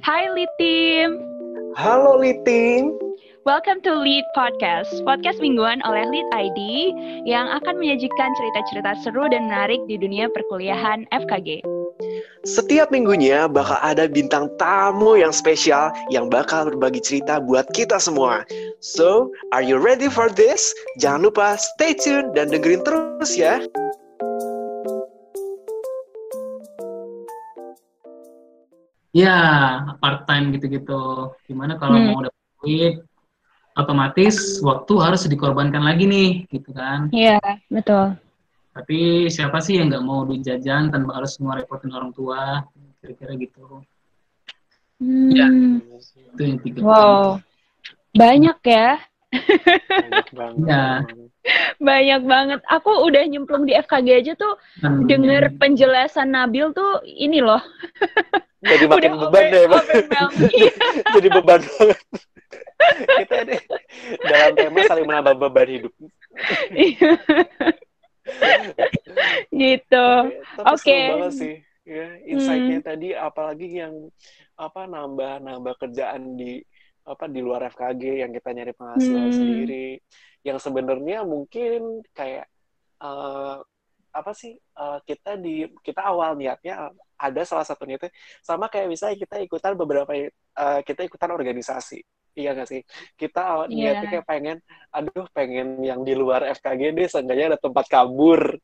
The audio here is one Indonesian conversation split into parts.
Hai Lead Team. Halo Liting. Welcome to Lead Podcast, podcast mingguan oleh Lead ID yang akan menyajikan cerita-cerita seru dan menarik di dunia perkuliahan FKG. Setiap minggunya bakal ada bintang tamu yang spesial yang bakal berbagi cerita buat kita semua. So, are you ready for this? Jangan lupa stay tune dan dengerin terus ya. Ya, part time gitu-gitu. Gimana kalau Hmm. mau dapat duit, otomatis waktu harus dikorbankan lagi nih, gitu kan. Iya, betul. Tapi siapa sih yang nggak mau duit jajan tanpa harus ngerepotin orang tua, kira-kira gitu. Ya. Hmm. Itu yang tiga. Wow, banyak ya, Banyak banget. Ya. banyak banget. Aku udah nyemplung di FKG aja tuh Dan- denger penjelasan Nabil tuh ini loh. Jadi makin udah beban deh, Bang. overwhelming. Jadi beban banget. Kita ini dalam tema saling menambah beban hidup. Iya. gitu. Oke. Hmm. banget sih. Ya, insight-nya tadi apalagi yang apa nambah nambah kerjaan di apa di luar FKG yang kita nyari penghasilan Hmm. sendiri yang sebenarnya mungkin kayak eh, apa sih eh, kita di kita awal niatnya ada salah satu niatnya sama kayak misalnya kita ikutan beberapa eh, kita ikutan organisasi. Iya nggak sih? Kita awal Iya. niatnya kayak pengen aduh pengen yang di luar FKG deh seenggaknya ada tempat kabur.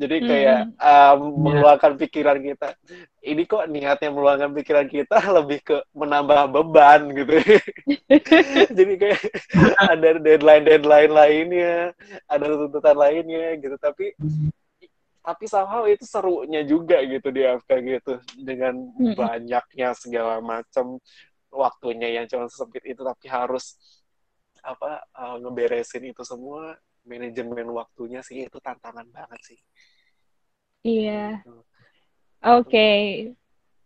Jadi kayak um, meluangkan pikiran kita. Ini kok niatnya meluangkan pikiran kita lebih ke menambah beban gitu. Jadi kayak ada deadline deadline lainnya ada tuntutan lainnya gitu. Tapi tapi somehow itu serunya juga gitu di FKG itu dengan banyaknya segala macam waktunya yang cuma sesempit itu tapi harus apa uh, ngeberesin itu semua manajemen waktunya sih itu tantangan banget sih Iya. Oke.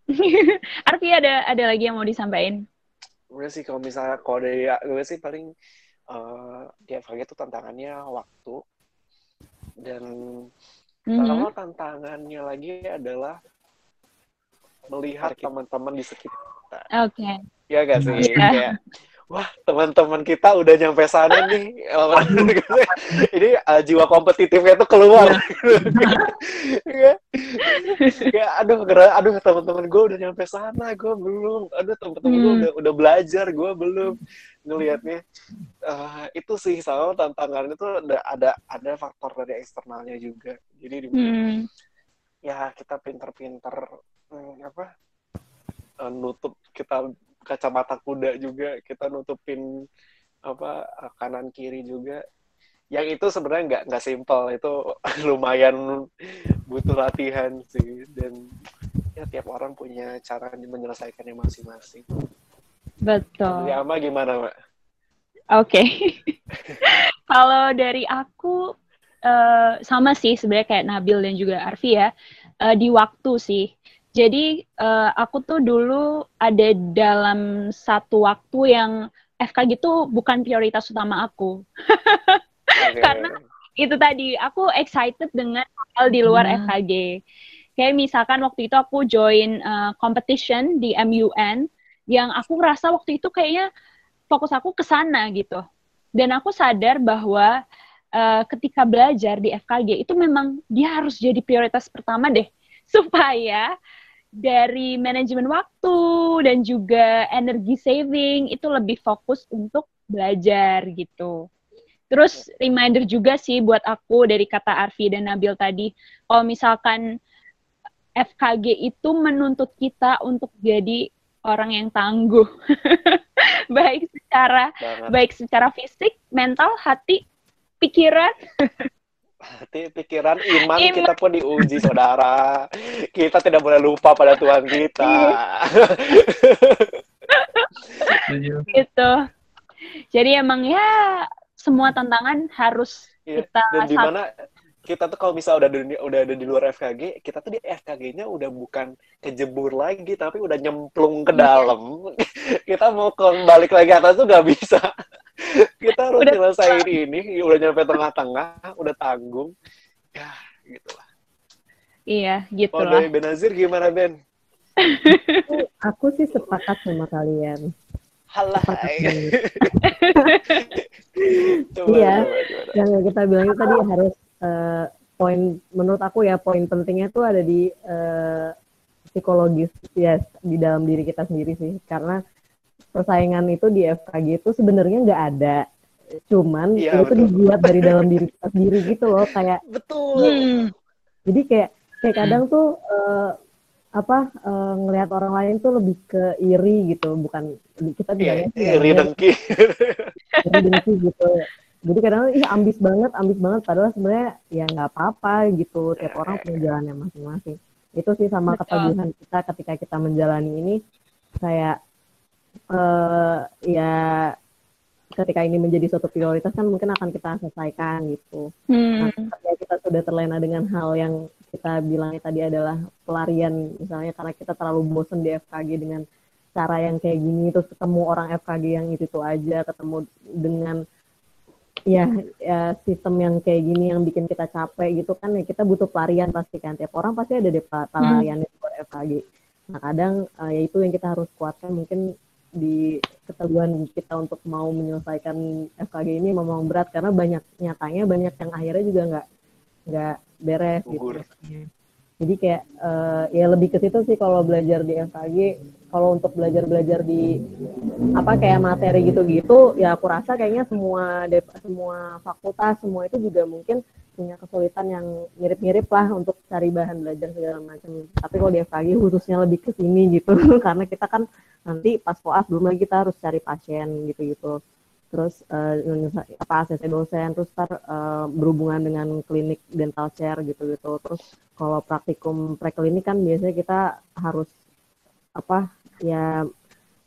Arfi ada ada lagi yang mau disampaikan? gue sih kalau misalnya kalau dari gue sih paling eh, di FKG itu tantangannya waktu dan Kalau tantangannya lagi adalah melihat teman-teman di sekitar Oke. ya gak sih Iya. kayak wah teman-teman kita udah nyampe sana nih. Ini eh, jiwa kompetitifnya tuh keluar. Ya kayak aduh gara- aduh teman-teman gue udah nyampe sana gue belum. Aduh teman-teman gue Hmm. udah udah belajar gue belum ngelihatnya. Eh, itu sih sama tantangan itu ada ada ada faktor dari eksternalnya juga. Jadi di Hmm. ya kita pinter-pinter hmm, apa eh, nutup kita kacamata kuda juga kita nutupin apa kanan kiri juga yang itu sebenarnya nggak nggak simpel itu lumayan butuh latihan sih dan ya tiap orang punya cara menyelesaikannya masing-masing Betul. dari Ama gimana mbak? Oke. Kalau dari aku eh, sama sih sebenarnya kayak Nabil dan juga Arfi ya eh, di waktu sih. Jadi eh, aku tuh dulu ada dalam satu waktu yang FKG itu bukan prioritas utama aku. Oke. Karena- Itu tadi aku excited dengan hal di luar Hmm. FKG. Kayak misalkan waktu itu aku join eh, competition di MUN yang aku rasa waktu itu kayaknya fokus aku ke sana gitu. Dan aku sadar bahwa eh, ketika belajar di FKG itu memang dia harus jadi prioritas pertama deh supaya dari manajemen waktu dan juga energi saving itu lebih fokus untuk belajar gitu. Terus reminder juga sih buat aku dari kata Arfi dan Nabil tadi, kalau misalkan FKG itu menuntut kita untuk jadi orang yang tangguh. baik secara banget baik secara fisik, mental, hati, pikiran. hati pikiran iman, Iman. kita pun diuji saudara kita tidak boleh lupa pada Tuhan kita Setuju. gitu. Jadi emang ya semua tantangan harus Iya, kita dan di mana kita tuh kalau misalnya udah di, udah ada di luar FKG, kita tuh di FKG-nya udah bukan kejebur lagi, tapi udah nyemplung ke Iya. dalam. kita mau kembali lagi ke atas tuh nggak bisa. Kita harus Udah- nyelesain ini, udah nyampe tengah-tengah, udah tanggung. Ya, gitu lah. Iya, gitu Kalau lah. dari Benazir gimana Ben? aku sih sepakat sama kalian. Halah. iya, yang kita bilang tadi harus uh, poin menurut aku ya poin pentingnya tuh ada di uh, psikologis ya di dalam diri kita sendiri sih karena persaingan itu di FKG itu sebenarnya nggak ada. Cuman ya, itu betul. dibuat dari dalam diri kita sendiri gitu loh kayak betul. Hmm. jadi kayak kayak kadang hmm. tuh uh, apa uh, ngelihat orang lain tuh lebih ke iri gitu bukan kita bilangnya yeah, iri dengki. Iri dengki gitu. Jadi kadang ih ambis banget ambis banget padahal sebenarnya ya nggak apa-apa gitu tiap orang punya jalannya masing-masing. Itu sih sama keteguhan kita ketika kita menjalani ini kayak uh, ya ketika ini menjadi suatu prioritas kan mungkin akan kita selesaikan gitu. Hmm. Nah, ketika kita sudah terlena dengan hal yang kita bilang tadi adalah pelarian misalnya karena kita terlalu bosen di FKG dengan cara yang kayak gini terus ketemu orang FKG yang itu itu aja ketemu dengan ya, ya sistem yang kayak gini yang bikin kita capek gitu kan ya kita butuh pelarian pasti kan tiap orang pasti ada deh pelarian hmm. buat FKG nah kadang uh, ya itu yang kita harus kuatkan mungkin di keteguhan kita untuk mau menyelesaikan FKG ini memang berat karena banyak nyatanya banyak yang akhirnya juga nggak nggak beres gitu. Jadi kayak uh, ya lebih ke situ sih kalau belajar di FKG kalau untuk belajar belajar di apa kayak materi gitu-gitu ya aku rasa kayaknya semua semua fakultas semua itu juga mungkin punya kesulitan yang mirip-mirip lah untuk cari bahan belajar segala macam. Tapi kalau di FKG khususnya lebih ke sini gitu, karena kita kan nanti pas koas belum lagi kita harus cari pasien gitu-gitu. Terus uh, apa ACC dosen, terus tar, uh, berhubungan dengan klinik dental care gitu-gitu. Terus kalau praktikum preklinik kan biasanya kita harus apa ya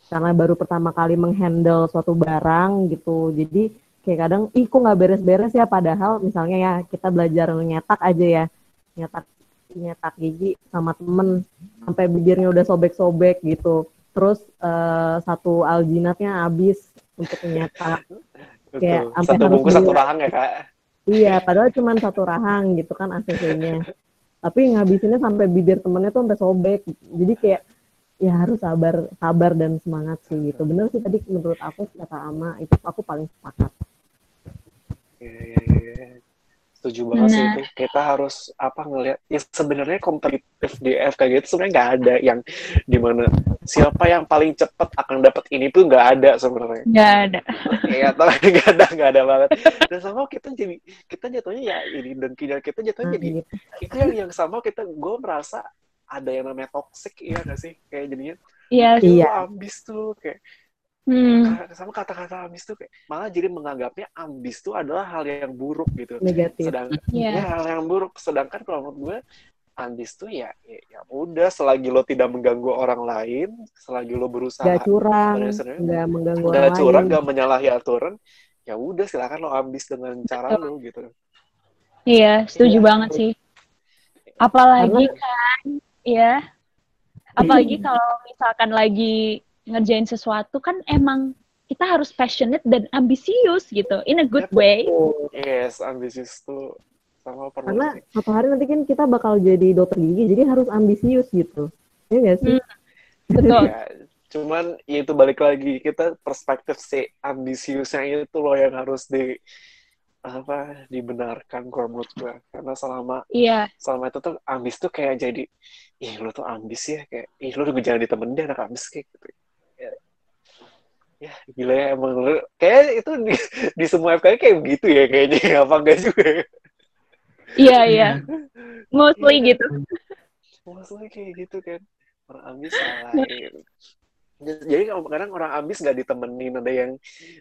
karena baru pertama kali menghandle suatu barang gitu. Jadi kayak kadang ih kok nggak beres-beres ya padahal misalnya ya kita belajar nyetak aja ya nyetak nyetak gigi sama temen sampai bibirnya udah sobek-sobek gitu terus uh, satu aljinatnya habis untuk nyetak kayak sampai satu bungkus satu rahang ya kak? Iya padahal cuma satu rahang gitu kan ACC-nya tapi ngabisinnya sampai bibir temennya tuh sampai sobek. Jadi kayak ya harus sabar sabar dan semangat sih gitu. Bener sih tadi menurut aku kata Ama itu aku paling sepakat. Iya, iya, iya. Setuju banget sih itu. Kita harus apa ngelihat ya sebenarnya kompetitif di FKG itu sebenarnya nggak ada yang di mana siapa yang paling cepat akan dapat ini tuh nggak ada sebenarnya. Nggak ada. Iya, tapi nggak ada nggak ada banget. Dan sama kita jadi kita jatuhnya ya ini dan kita jatuhnya jadi itu yang yang sama kita gue merasa ada yang namanya toxic iya gak sih kayak jadinya Iya, iya. ambis tuh kayak Hmm. Sama kata-kata ambis tuh kayak malah jadi menganggapnya ambis tuh adalah hal yang buruk gitu. Negatif. Sedangkan yeah. ya hal yang buruk. Sedangkan kalau menurut gue ambis tuh ya, ya ya udah selagi lo tidak mengganggu orang lain, selagi lo berusaha gak curang, gak mengganggu gak orang curang, lain. gak menyalahi aturan, ya udah silakan lo ambis dengan cara lo gitu. Iya, setuju ya, banget sih. Apalagi Karena, kan, ya, apalagi kalau misalkan lagi ngerjain sesuatu kan emang kita harus passionate dan ambisius gitu in a good way. Yes, ambisius tuh sama perlu. Karena satu hari nanti kan kita bakal jadi dokter gigi, jadi harus ambisius gitu. Ya nggak sih? Hmm, betul. ya, cuman ya itu balik lagi kita perspektif si ambisiusnya itu loh yang harus di apa dibenarkan gue menurut gue karena selama iya. selama itu tuh ambis tuh kayak jadi ih lo tuh ambis ya kayak ih lo udah jangan ditemenin anak ambis kayak gitu ya gila ya emang kayak itu di, di semua FK kayak begitu ya kayaknya apa enggak juga iya iya. Mostly iya. gitu. Mostly kayak gitu kan. Orang salah gitu jadi kadang orang ambis nggak ditemenin ada yang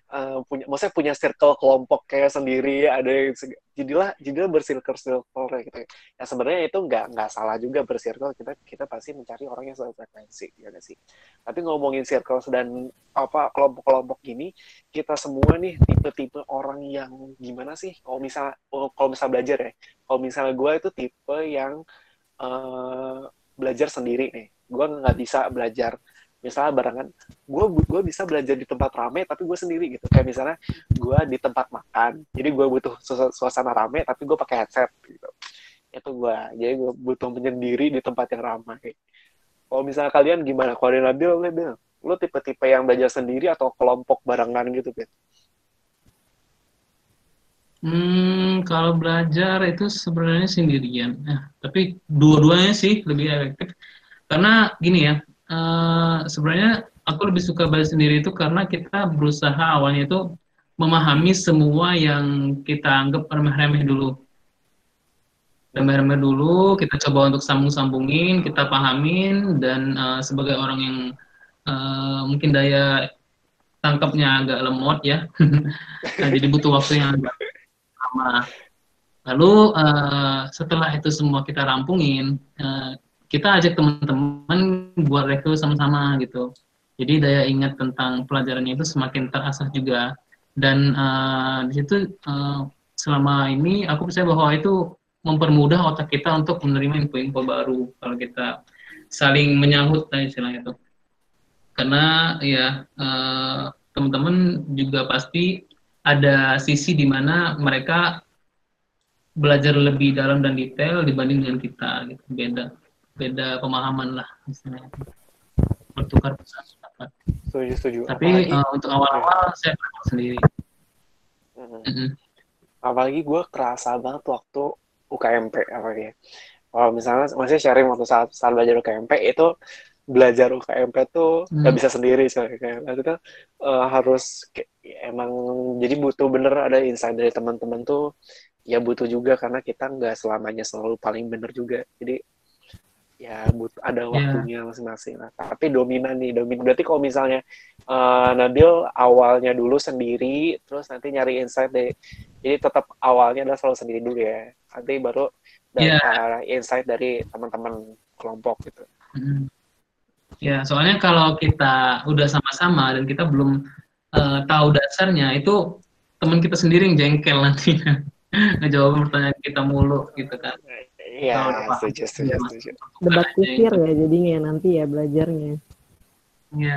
uh, punya maksudnya punya circle kelompok kayak sendiri ada yang jadilah jadilah bersirkel circle gitu. Ya sebenarnya itu nggak nggak salah juga bersirkel kita kita pasti mencari orang yang sefrekuensi ya gak sih? Tapi ngomongin circle dan apa kelompok-kelompok gini kita semua nih tipe-tipe orang yang gimana sih? Kalau misal oh, kalau misal belajar ya kalau misalnya gue itu tipe yang uh, belajar sendiri nih. Gue nggak bisa belajar misalnya barengan gue gue bisa belajar di tempat rame tapi gue sendiri gitu kayak misalnya gue di tempat makan jadi gue butuh suasana rame tapi gue pakai headset gitu itu gue jadi gue butuh menyendiri di tempat yang ramai kalau misalnya kalian gimana kalau Nabil Nabil lu tipe-tipe yang belajar sendiri atau kelompok barengan gitu Ben? Hmm, kalau belajar itu sebenarnya sendirian. Nah, tapi dua-duanya sih lebih efektif. Karena gini ya, uh, sebenarnya aku lebih suka belajar sendiri itu karena kita berusaha awalnya itu memahami semua yang kita anggap remeh-remeh dulu. Remeh-remeh dulu, kita coba untuk sambung-sambungin, kita pahamin, dan uh, sebagai orang yang uh, mungkin daya tangkapnya agak lemot ya, nah, jadi butuh waktu yang lama. Lalu uh, setelah itu semua kita rampungin, uh, kita ajak teman-teman buat review sama-sama gitu. Jadi daya ingat tentang pelajarannya itu semakin terasah juga. Dan uh, di situ uh, selama ini aku percaya bahwa itu mempermudah otak kita untuk menerima info-info baru kalau kita saling menyahut dan istilah itu. Karena ya uh, teman-teman juga pasti ada sisi di mana mereka belajar lebih dalam dan detail dibanding dengan kita gitu beda beda pemahaman lah misalnya. Bertukar pesan setuju setuju. Tapi apalagi, uh, untuk awal-awal saya belajar sendiri. Mm -hmm. apalagi gue kerasa banget waktu UKMP apa ya kalau misalnya masih sharing waktu saat saat belajar UKMP itu belajar UKMP tuh nggak hmm. bisa sendiri kayak itu kan uh, harus kayak, emang jadi butuh bener ada insight dari teman-teman tuh ya butuh juga karena kita nggak selamanya selalu paling bener juga. Jadi ya butuh ada iya. waktunya yeah. masing-masing lah. Tapi dominan nih, dominan. Berarti kalau misalnya uh, Nabil awalnya dulu sendiri, terus nanti nyari insight deh. Jadi tetap awalnya adalah selalu sendiri dulu ya. Nanti baru yeah. uh, insight dari teman-teman kelompok gitu. Hmm. Ya, soalnya kalau kita udah sama-sama dan kita belum uh, tahu dasarnya, itu teman kita sendiri yang jengkel nantinya. Ngejawab pertanyaan kita mulu gitu kan. Iya, setuju, setuju, iya. setuju. Debat kusir ya jadinya nanti ya belajarnya. Iya.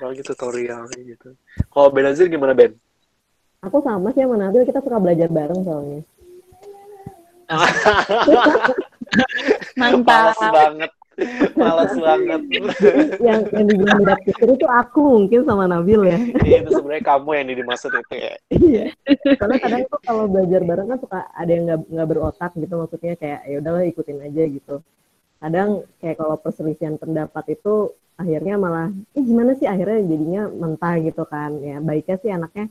Kalau gitu tutorial gitu. Kalau Benazir gimana Ben? Aku sama sih sama Nabil, kita suka belajar bareng soalnya. Mantap. Males banget. Malas banget. yang yang dibilang beda pikir itu aku mungkin sama Nabil ya. Iya, itu sebenarnya kamu yang dimaksud itu ya. Iya. Karena kadang tuh kalau belajar bareng kan suka ada yang nggak nggak berotak gitu maksudnya kayak ya udahlah ikutin aja gitu. Kadang kayak kalau perselisihan pendapat itu akhirnya malah eh gimana sih akhirnya jadinya mentah gitu kan ya baiknya sih anaknya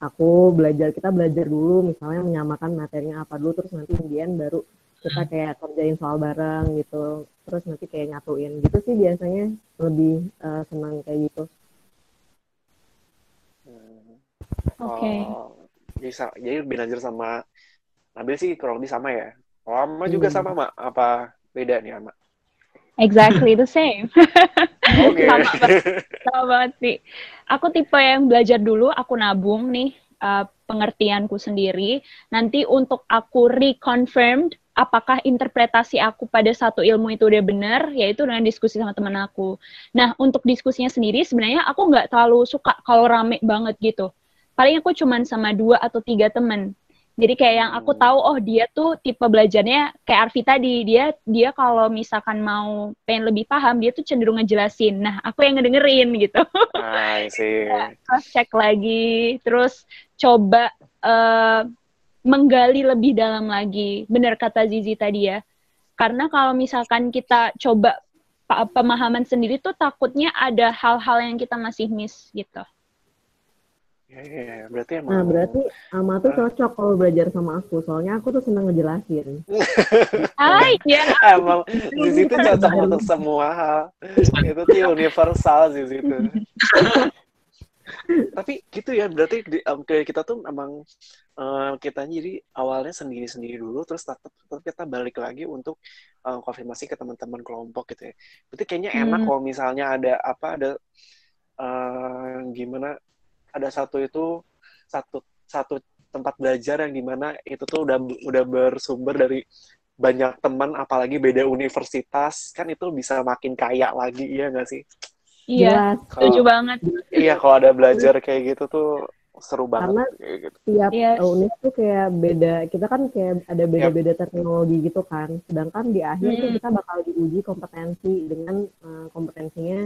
aku belajar kita belajar dulu misalnya menyamakan materinya apa dulu terus nanti kemudian baru kita kayak kerjain soal bareng gitu terus nanti kayak nyatuin gitu sih biasanya lebih uh, senang kayak gitu hmm. oke okay. oh, bisa jadi belajar sama Nabil sih kurang lebih sama ya oh, Ama hmm. juga sama mak apa beda nih Ama Exactly the same. okay. sama, sama banget sih. Aku tipe yang belajar dulu, aku nabung nih uh, pengertianku sendiri. Nanti untuk aku reconfirmed apakah interpretasi aku pada satu ilmu itu udah benar, yaitu dengan diskusi sama teman aku. Nah, untuk diskusinya sendiri sebenarnya aku nggak terlalu suka kalau rame banget gitu. Paling aku cuman sama dua atau tiga teman. Jadi kayak yang aku tahu, oh dia tuh tipe belajarnya kayak Arfi tadi, dia dia kalau misalkan mau pengen lebih paham, dia tuh cenderung ngejelasin. Nah, aku yang ngedengerin gitu. I see. terus cek lagi, terus coba uh, menggali lebih dalam lagi. Benar kata Zizi tadi ya. Karena kalau misalkan kita coba pemahaman sendiri tuh takutnya ada hal-hal yang kita masih miss gitu. Ya, ya, ya. berarti emang... Nah, berarti Ama tuh cocok kalau belajar sama aku. Soalnya aku tuh senang ngejelasin. Hai, ya. Emang di situ cocok untuk semua hal. Itu tuh universal di situ. Tapi gitu ya, berarti di, um, kita tuh emang uh, kita jadi awalnya sendiri-sendiri dulu terus tetap, tetap kita balik lagi untuk uh, konfirmasi ke teman-teman kelompok gitu ya. Berarti kayaknya enak hmm. kalau misalnya ada apa ada uh, gimana ada satu itu satu satu tempat belajar yang di mana itu tuh udah udah bersumber dari banyak teman apalagi beda universitas kan itu bisa makin kaya lagi iya nggak sih iya setuju banget iya kalau ada belajar kayak gitu tuh seru banget Karena gitu. tiap Yes. univ tuh kayak beda kita kan kayak ada beda-beda teknologi gitu kan sedangkan di akhir tuh Hmm. kita bakal diuji kompetensi dengan eh, kompetensinya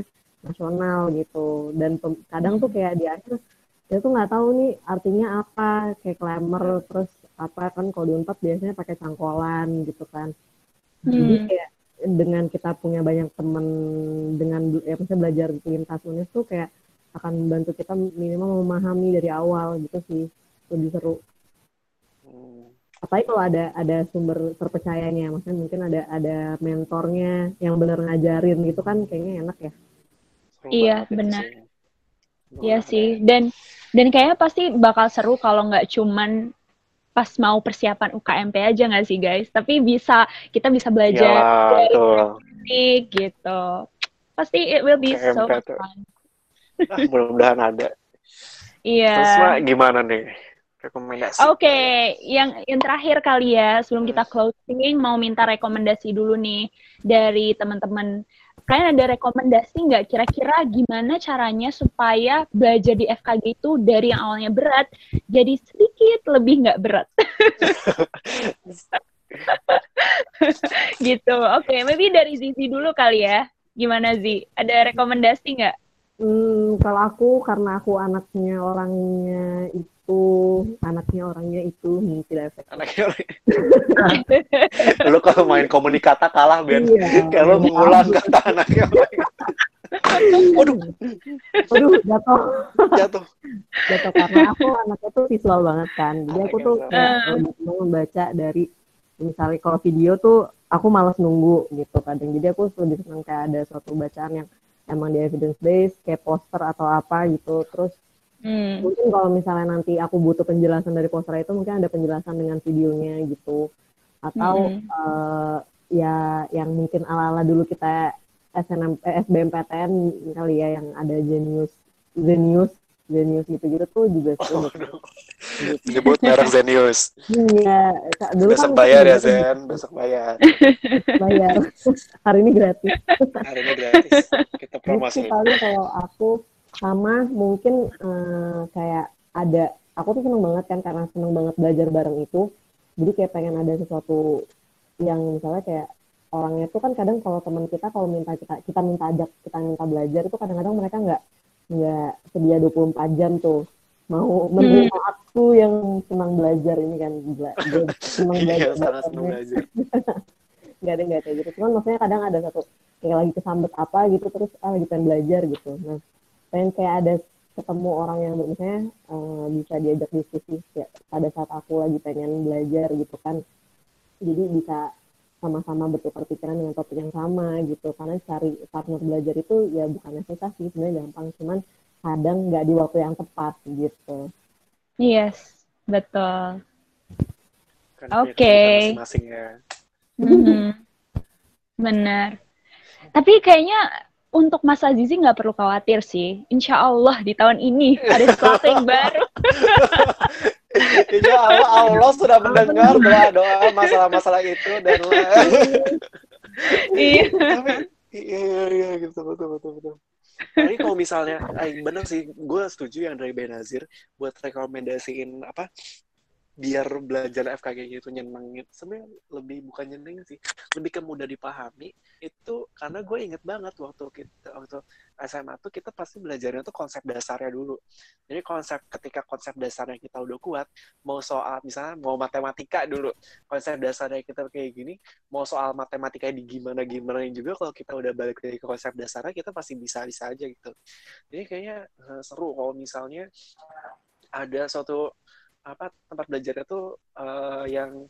nasional gitu dan kadang tuh kayak di akhir kita tuh nggak tahu nih artinya apa kayak clamor terus apa kan kalau di Unpad biasanya pakai cangkolan gitu kan jadi Hmm. kayak dengan kita punya banyak temen dengan ya maksudnya belajar lintas univ tuh kayak akan membantu kita minimal memahami dari awal gitu sih lebih seru. Hmm. apalagi kalau ada ada sumber terpercayanya maksudnya mungkin ada ada mentornya yang benar ngajarin gitu kan kayaknya enak ya. Seru Iya, itu benar. Iya sih, dan dan kayaknya pasti bakal seru kalau nggak cuman pas mau persiapan UKMP aja nggak sih guys, tapi bisa kita bisa belajar dari betul. teknik gitu. Pasti it will be so UKMP tuh. fun. Ah, mudah-mudahan ada. Iya. Terus Mak, gimana nih rekomendasi? Oke, yang yang terakhir kali ya sebelum kita closing mau minta rekomendasi dulu nih dari teman-teman. Kalian ada rekomendasi nggak kira-kira gimana caranya supaya belajar di FKG itu dari yang awalnya berat jadi sedikit lebih nggak berat? gitu. Oke, maybe dari Zizi dulu kali ya. Gimana Zi? Ada rekomendasi nggak? hmm, kalau aku karena aku anaknya orangnya itu anaknya orangnya itu hmm, tidak efektif. Anaknya lu kalau main komunikata kalah Ben. Iya. Kayak lu mengulang kata anaknya. Waduh, aduh jatuh. Jatuh. jatuh karena aku anaknya tuh visual banget kan. Jadi aku tuh kayak senang membaca dari misalnya kalau video tuh aku malas nunggu gitu kadang. Jadi aku lebih senang kayak ada suatu bacaan yang emang di evidence based kayak poster atau apa gitu. Terus Hmm. mungkin kalau misalnya nanti aku butuh penjelasan dari poster itu mungkin ada penjelasan dengan videonya gitu atau Mm-mm. eh, ya yang mungkin ala-ala dulu kita SNM eh, SBMPTN kali ya yang ada Genius Genius Genius gitu-gitu tuh juga seru Waduh. gitu. Nyebut merek Zenius. Iya, dulu Besok kan bayar ya Zen, besok bayar. bayar. Hari ini gratis. Hari ini gratis. Kita Gitu promosiin. paling kalau aku sama mungkin eh, kayak ada aku tuh seneng banget kan karena seneng banget belajar bareng itu. Jadi kayak pengen ada sesuatu yang misalnya kayak orangnya tuh kan kadang kalau teman kita kalau minta kita kita minta ajak kita minta belajar itu kadang-kadang mereka nggak nggak sedia 24 jam tuh. Mau menerima aku yang senang belajar ini kan gila. Senang Iya, belajar sangat senang belajar. nggak ada nggak kayak gitu. Cuman maksudnya kadang ada satu kayak lagi kesambet apa gitu terus ah lagi pengen belajar gitu. Nah pengen kayak ada ketemu orang yang misalnya eh, bisa diajak diskusi ya, pada saat aku lagi pengen belajar gitu kan jadi bisa sama-sama bertukar pikiran dengan topik yang sama gitu karena cari partner belajar itu ya bukannya susah sih sebenarnya gampang cuman kadang nggak di waktu yang tepat gitu Yes, betul. Kan Oke. kebutuhan Masing-masing ya. Mhm. Benar. Tapi kayaknya untuk Mas Azizi nggak perlu khawatir sih. Insya Allah di tahun ini ada sesuatu yang baru. Ya Allah, Allah sudah mendengar doa-doa masalah-masalah itu dan Iya. tapi iya iya iya gitu betul betul betul. Tapi kalau misalnya, ay, bener sih, gue setuju yang dari Benazir buat rekomendasiin apa biar belajar FKG itu nyenengin sebenarnya lebih bukan nyenengin sih lebih ke mudah dipahami. Itu karena gue inget banget waktu kita waktu SMA tuh kita pasti belajarnya tuh konsep dasarnya dulu. Jadi konsep ketika konsep dasarnya kita udah kuat mau soal misalnya mau matematika dulu konsep dasarnya kita kayak gini mau soal matematika di gimana gimana juga kalau kita udah balik lagi ke konsep dasarnya kita pasti bisa bisa aja gitu. Jadi kayaknya eh, seru kalau misalnya ada suatu apa tempat belajarnya tuh eh, yang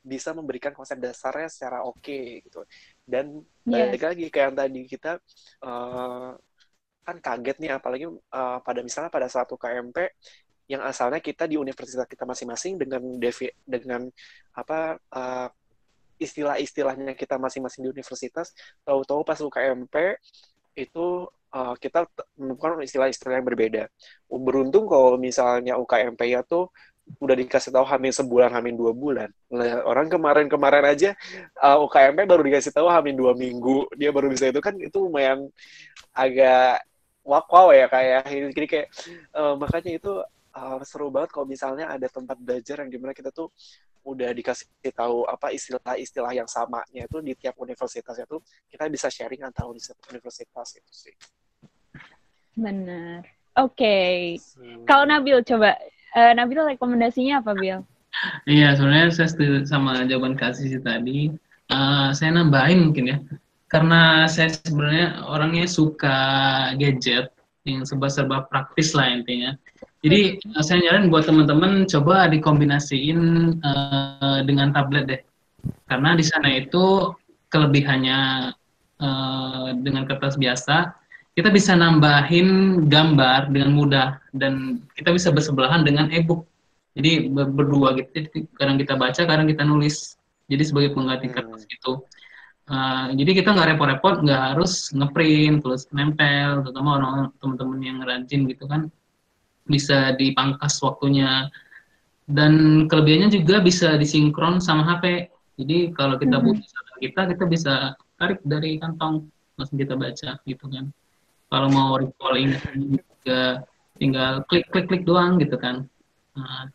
bisa memberikan konsep dasarnya secara oke gitu. Dan balik lagi kayak yang tadi kita eh, kan kaget nih apalagi eh, pada misalnya pada satu KMP yang asalnya kita di universitas kita masing-masing dengan devi dengan apa eh, istilah-istilahnya kita masing-masing di universitas tahu-tahu pas UKMP itu uh, kita menemukan istilah-istilah yang berbeda. Beruntung kalau misalnya UKMP ya tuh udah dikasih tahu hamil sebulan, hamil dua bulan. Nah, orang kemarin-kemarin aja uh, UKMP baru dikasih tahu hamil dua minggu, dia baru bisa itu kan itu lumayan agak wow wow ya kayak jadi kayak uh, makanya itu uh, seru banget kalau misalnya ada tempat belajar yang di mana kita tuh udah dikasih tahu apa istilah-istilah yang samanya itu di tiap universitas itu kita bisa sharing antar universitas itu sih. Benar. Oke. Okay. Hmm. Kalau Nabil coba uh, Nabil rekomendasinya apa Bil? Iya sebenarnya saya setuju sama jawaban kasih sih tadi. Uh, saya nambahin mungkin ya karena saya sebenarnya orangnya suka gadget yang serba-serba praktis lah intinya. Jadi uh, saya nyaranin buat teman-teman coba dikombinasiin uh, dengan tablet deh. Karena di sana itu kelebihannya uh, dengan kertas biasa, kita bisa nambahin gambar dengan mudah dan kita bisa bersebelahan dengan e-book. Jadi berdua gitu. Jadi, kadang kita baca, kadang kita nulis. Jadi sebagai pengganti kertas gitu. Uh, jadi kita nggak repot-repot, nggak harus ngeprint, terus nempel, terutama orang teman-teman yang rajin gitu kan, bisa dipangkas waktunya. Dan kelebihannya juga bisa disinkron sama HP. Jadi kalau kita mm -hmm. butuh kita, kita bisa tarik dari kantong, langsung kita baca gitu kan. Kalau mau recalling juga tinggal klik-klik-klik doang gitu kan. Nah,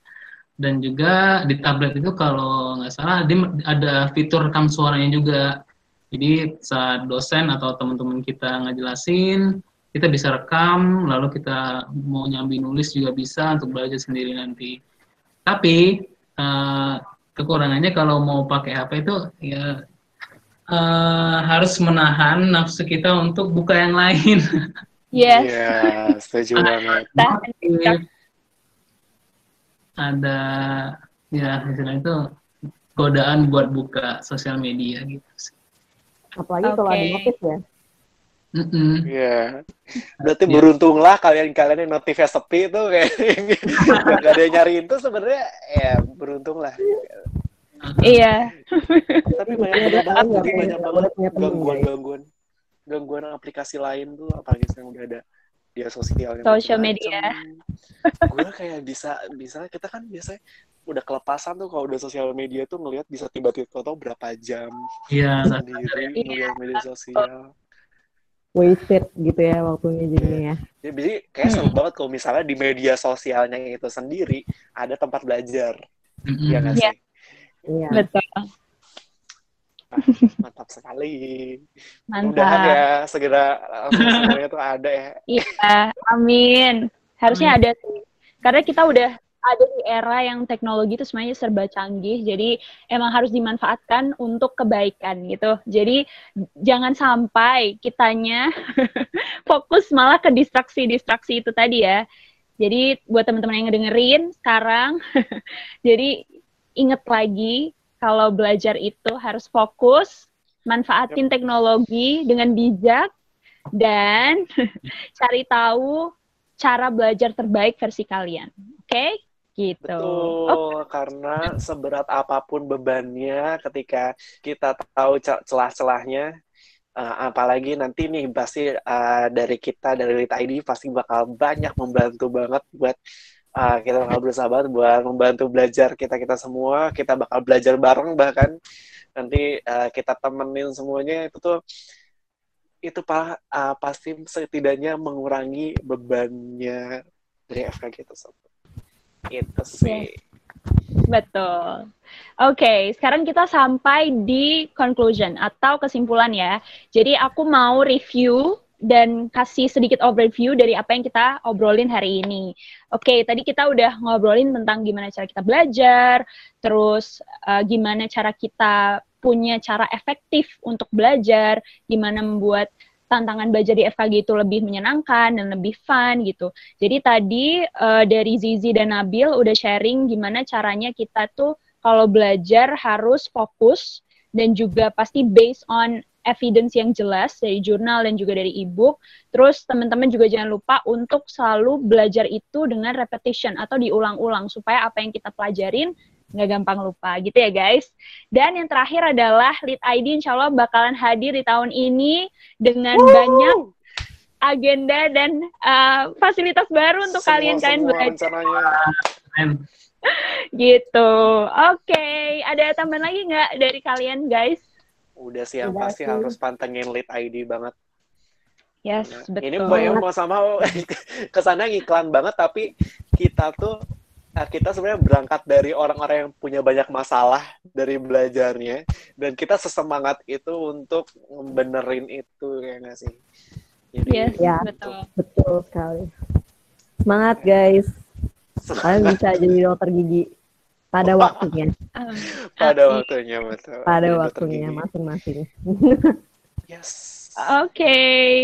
dan juga di tablet itu kalau nggak salah dia ada fitur rekam suaranya juga jadi saat dosen atau teman-teman kita ngejelasin, kita bisa rekam, lalu kita mau nyambi nulis juga bisa untuk belajar sendiri nanti. Tapi uh, kekurangannya kalau mau pakai HP itu ya uh, harus menahan nafsu kita untuk buka yang lain. Yes. Iya, yeah, setuju banget. Ada ya istilah itu godaan buat buka sosial media gitu sih. Apalagi okay. kalau ada notif ya. Iya. Mm yeah. Berarti yeah. beruntunglah kalian-kalian yang notifnya sepi itu kayak gak ada yang nyariin tuh sebenarnya ya beruntunglah. Iya. Tapi banyak banget, banyak banget gangguan-gangguan gangguan aplikasi lain tuh apalagi yang udah ada dia sosial social media. Gue kayak bisa bisa kita kan biasanya udah kelepasan tuh kalau udah sosial media tuh ngelihat bisa tiba-tiba tau berapa jam iya sendiri ngeliat media sosial wasted gitu ya waktunya jadinya ya. ya jadi kayak seru hmm. banget kalau misalnya di media sosialnya itu sendiri ada tempat belajar mm-hmm. ya nggak iya. sih iya. Betul. Ah, mantap sekali. Mantap. Mudahan ya segera semuanya tuh ada ya. Iya amin. Harusnya amin. ada sih. Karena kita udah ada di era yang teknologi itu semuanya serba canggih, jadi emang harus dimanfaatkan untuk kebaikan gitu. Jadi jangan sampai kitanya fokus malah ke distraksi-distraksi itu tadi ya. Jadi buat teman-teman yang ngedengerin sekarang, jadi inget lagi kalau belajar itu harus fokus, manfaatin teknologi dengan bijak, dan cari tahu cara belajar terbaik versi kalian. Oke? Okay? gitu. Betul, oh. karena seberat apa pun bebannya ketika kita tahu celah-celahnya, uh, apalagi nanti nih pasti uh, dari kita dari Lit ID pasti bakal banyak membantu banget buat uh, kita bakal berusaha banget buat membantu belajar kita kita semua, kita bakal belajar bareng bahkan nanti uh, kita temenin semuanya itu tuh itu pak uh, pasti setidaknya mengurangi bebannya dari FKG tersebut. Itu sih. Betul. Oke, okay, sekarang kita sampai di conclusion atau kesimpulan ya. Jadi aku mau review dan kasih sedikit overview dari apa yang kita obrolin hari ini. Oke, okay, tadi kita udah ngobrolin tentang gimana cara kita belajar, terus uh, gimana cara kita punya cara efektif untuk belajar, gimana membuat tantangan belajar di FKG itu lebih menyenangkan dan lebih fun gitu. Jadi tadi uh, dari Zizi dan Nabil udah sharing gimana caranya kita tuh kalau belajar harus fokus dan juga pasti based on evidence yang jelas dari jurnal dan juga dari e-book. Terus teman-teman juga jangan lupa untuk selalu belajar itu dengan repetition atau diulang-ulang supaya apa yang kita pelajarin nggak gampang lupa gitu ya guys. Dan yang terakhir adalah Lead ID insya Allah bakalan hadir di tahun ini dengan Woo! banyak agenda dan uh, fasilitas baru untuk kalian-kalian belajar. gitu. Oke, okay. ada tambahan lagi nggak dari kalian guys? Udah sih yang Udah pasti sih. harus pantengin Lead ID banget. Yes, nah, betul. Ini mau mau sama ke sana ngiklan banget tapi kita tuh nah kita sebenarnya berangkat dari orang-orang yang punya banyak masalah dari belajarnya dan kita sesemangat itu untuk benerin itu ya nggak sih Jadi, yes, ya, betul. betul sekali. Semangat guys. Kalian bisa jadi dokter gigi pada waktunya. pada waktunya betul. Pada waktunya masing-masing. yes. Oke. Okay.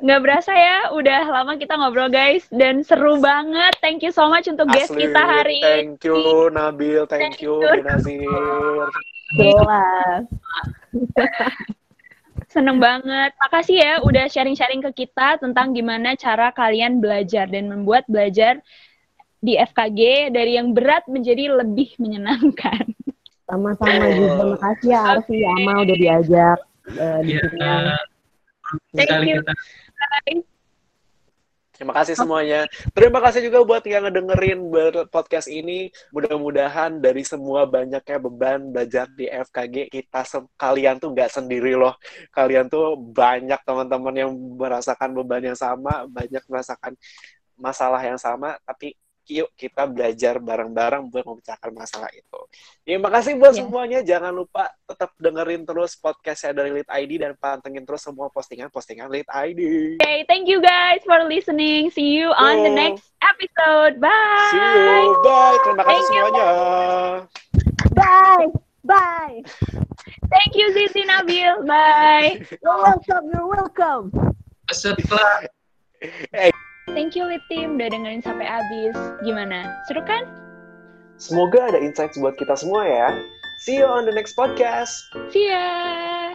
Nggak berasa ya, udah lama kita ngobrol guys dan seru banget. Thank you so much untuk guest Asli, kita hari thank ini. Thank you Nabil, thank, thank you Benazir. Jelas. Seneng banget. Makasih ya udah sharing-sharing ke kita tentang gimana cara kalian belajar dan membuat belajar di FKG dari yang berat menjadi lebih menyenangkan. Sama-sama juga. Terima kasih ya Arfi, okay. Ama udah diajak uh, di sini. Uh, Thank you. Kita. Bye. Terima kasih semuanya. Terima kasih juga buat yang ngedengerin podcast ini. Mudah-mudahan dari semua banyaknya beban belajar di FKG, kita kalian tuh nggak sendiri loh. Kalian tuh banyak teman-teman yang merasakan beban yang sama, banyak merasakan masalah yang sama, tapi yuk kita belajar bareng-bareng buat memecahkan masalah itu. Terima kasih buat yeah. semuanya. Jangan lupa tetap dengerin terus podcastnya dari Lead ID dan pantengin terus semua postingan-postingan Lead ID. Okay, thank you guys for listening. See you on the next episode. Bye. See you. Bye. Terima kasih thank semuanya. You. Bye. Bye. Thank you Zizi Nabil. Bye. You're welcome. You're welcome. Setelah. Hey. Thank you Lit Team udah dengerin sampai habis. Gimana? Seru kan? Semoga ada insights buat kita semua ya. See you on the next podcast. See ya.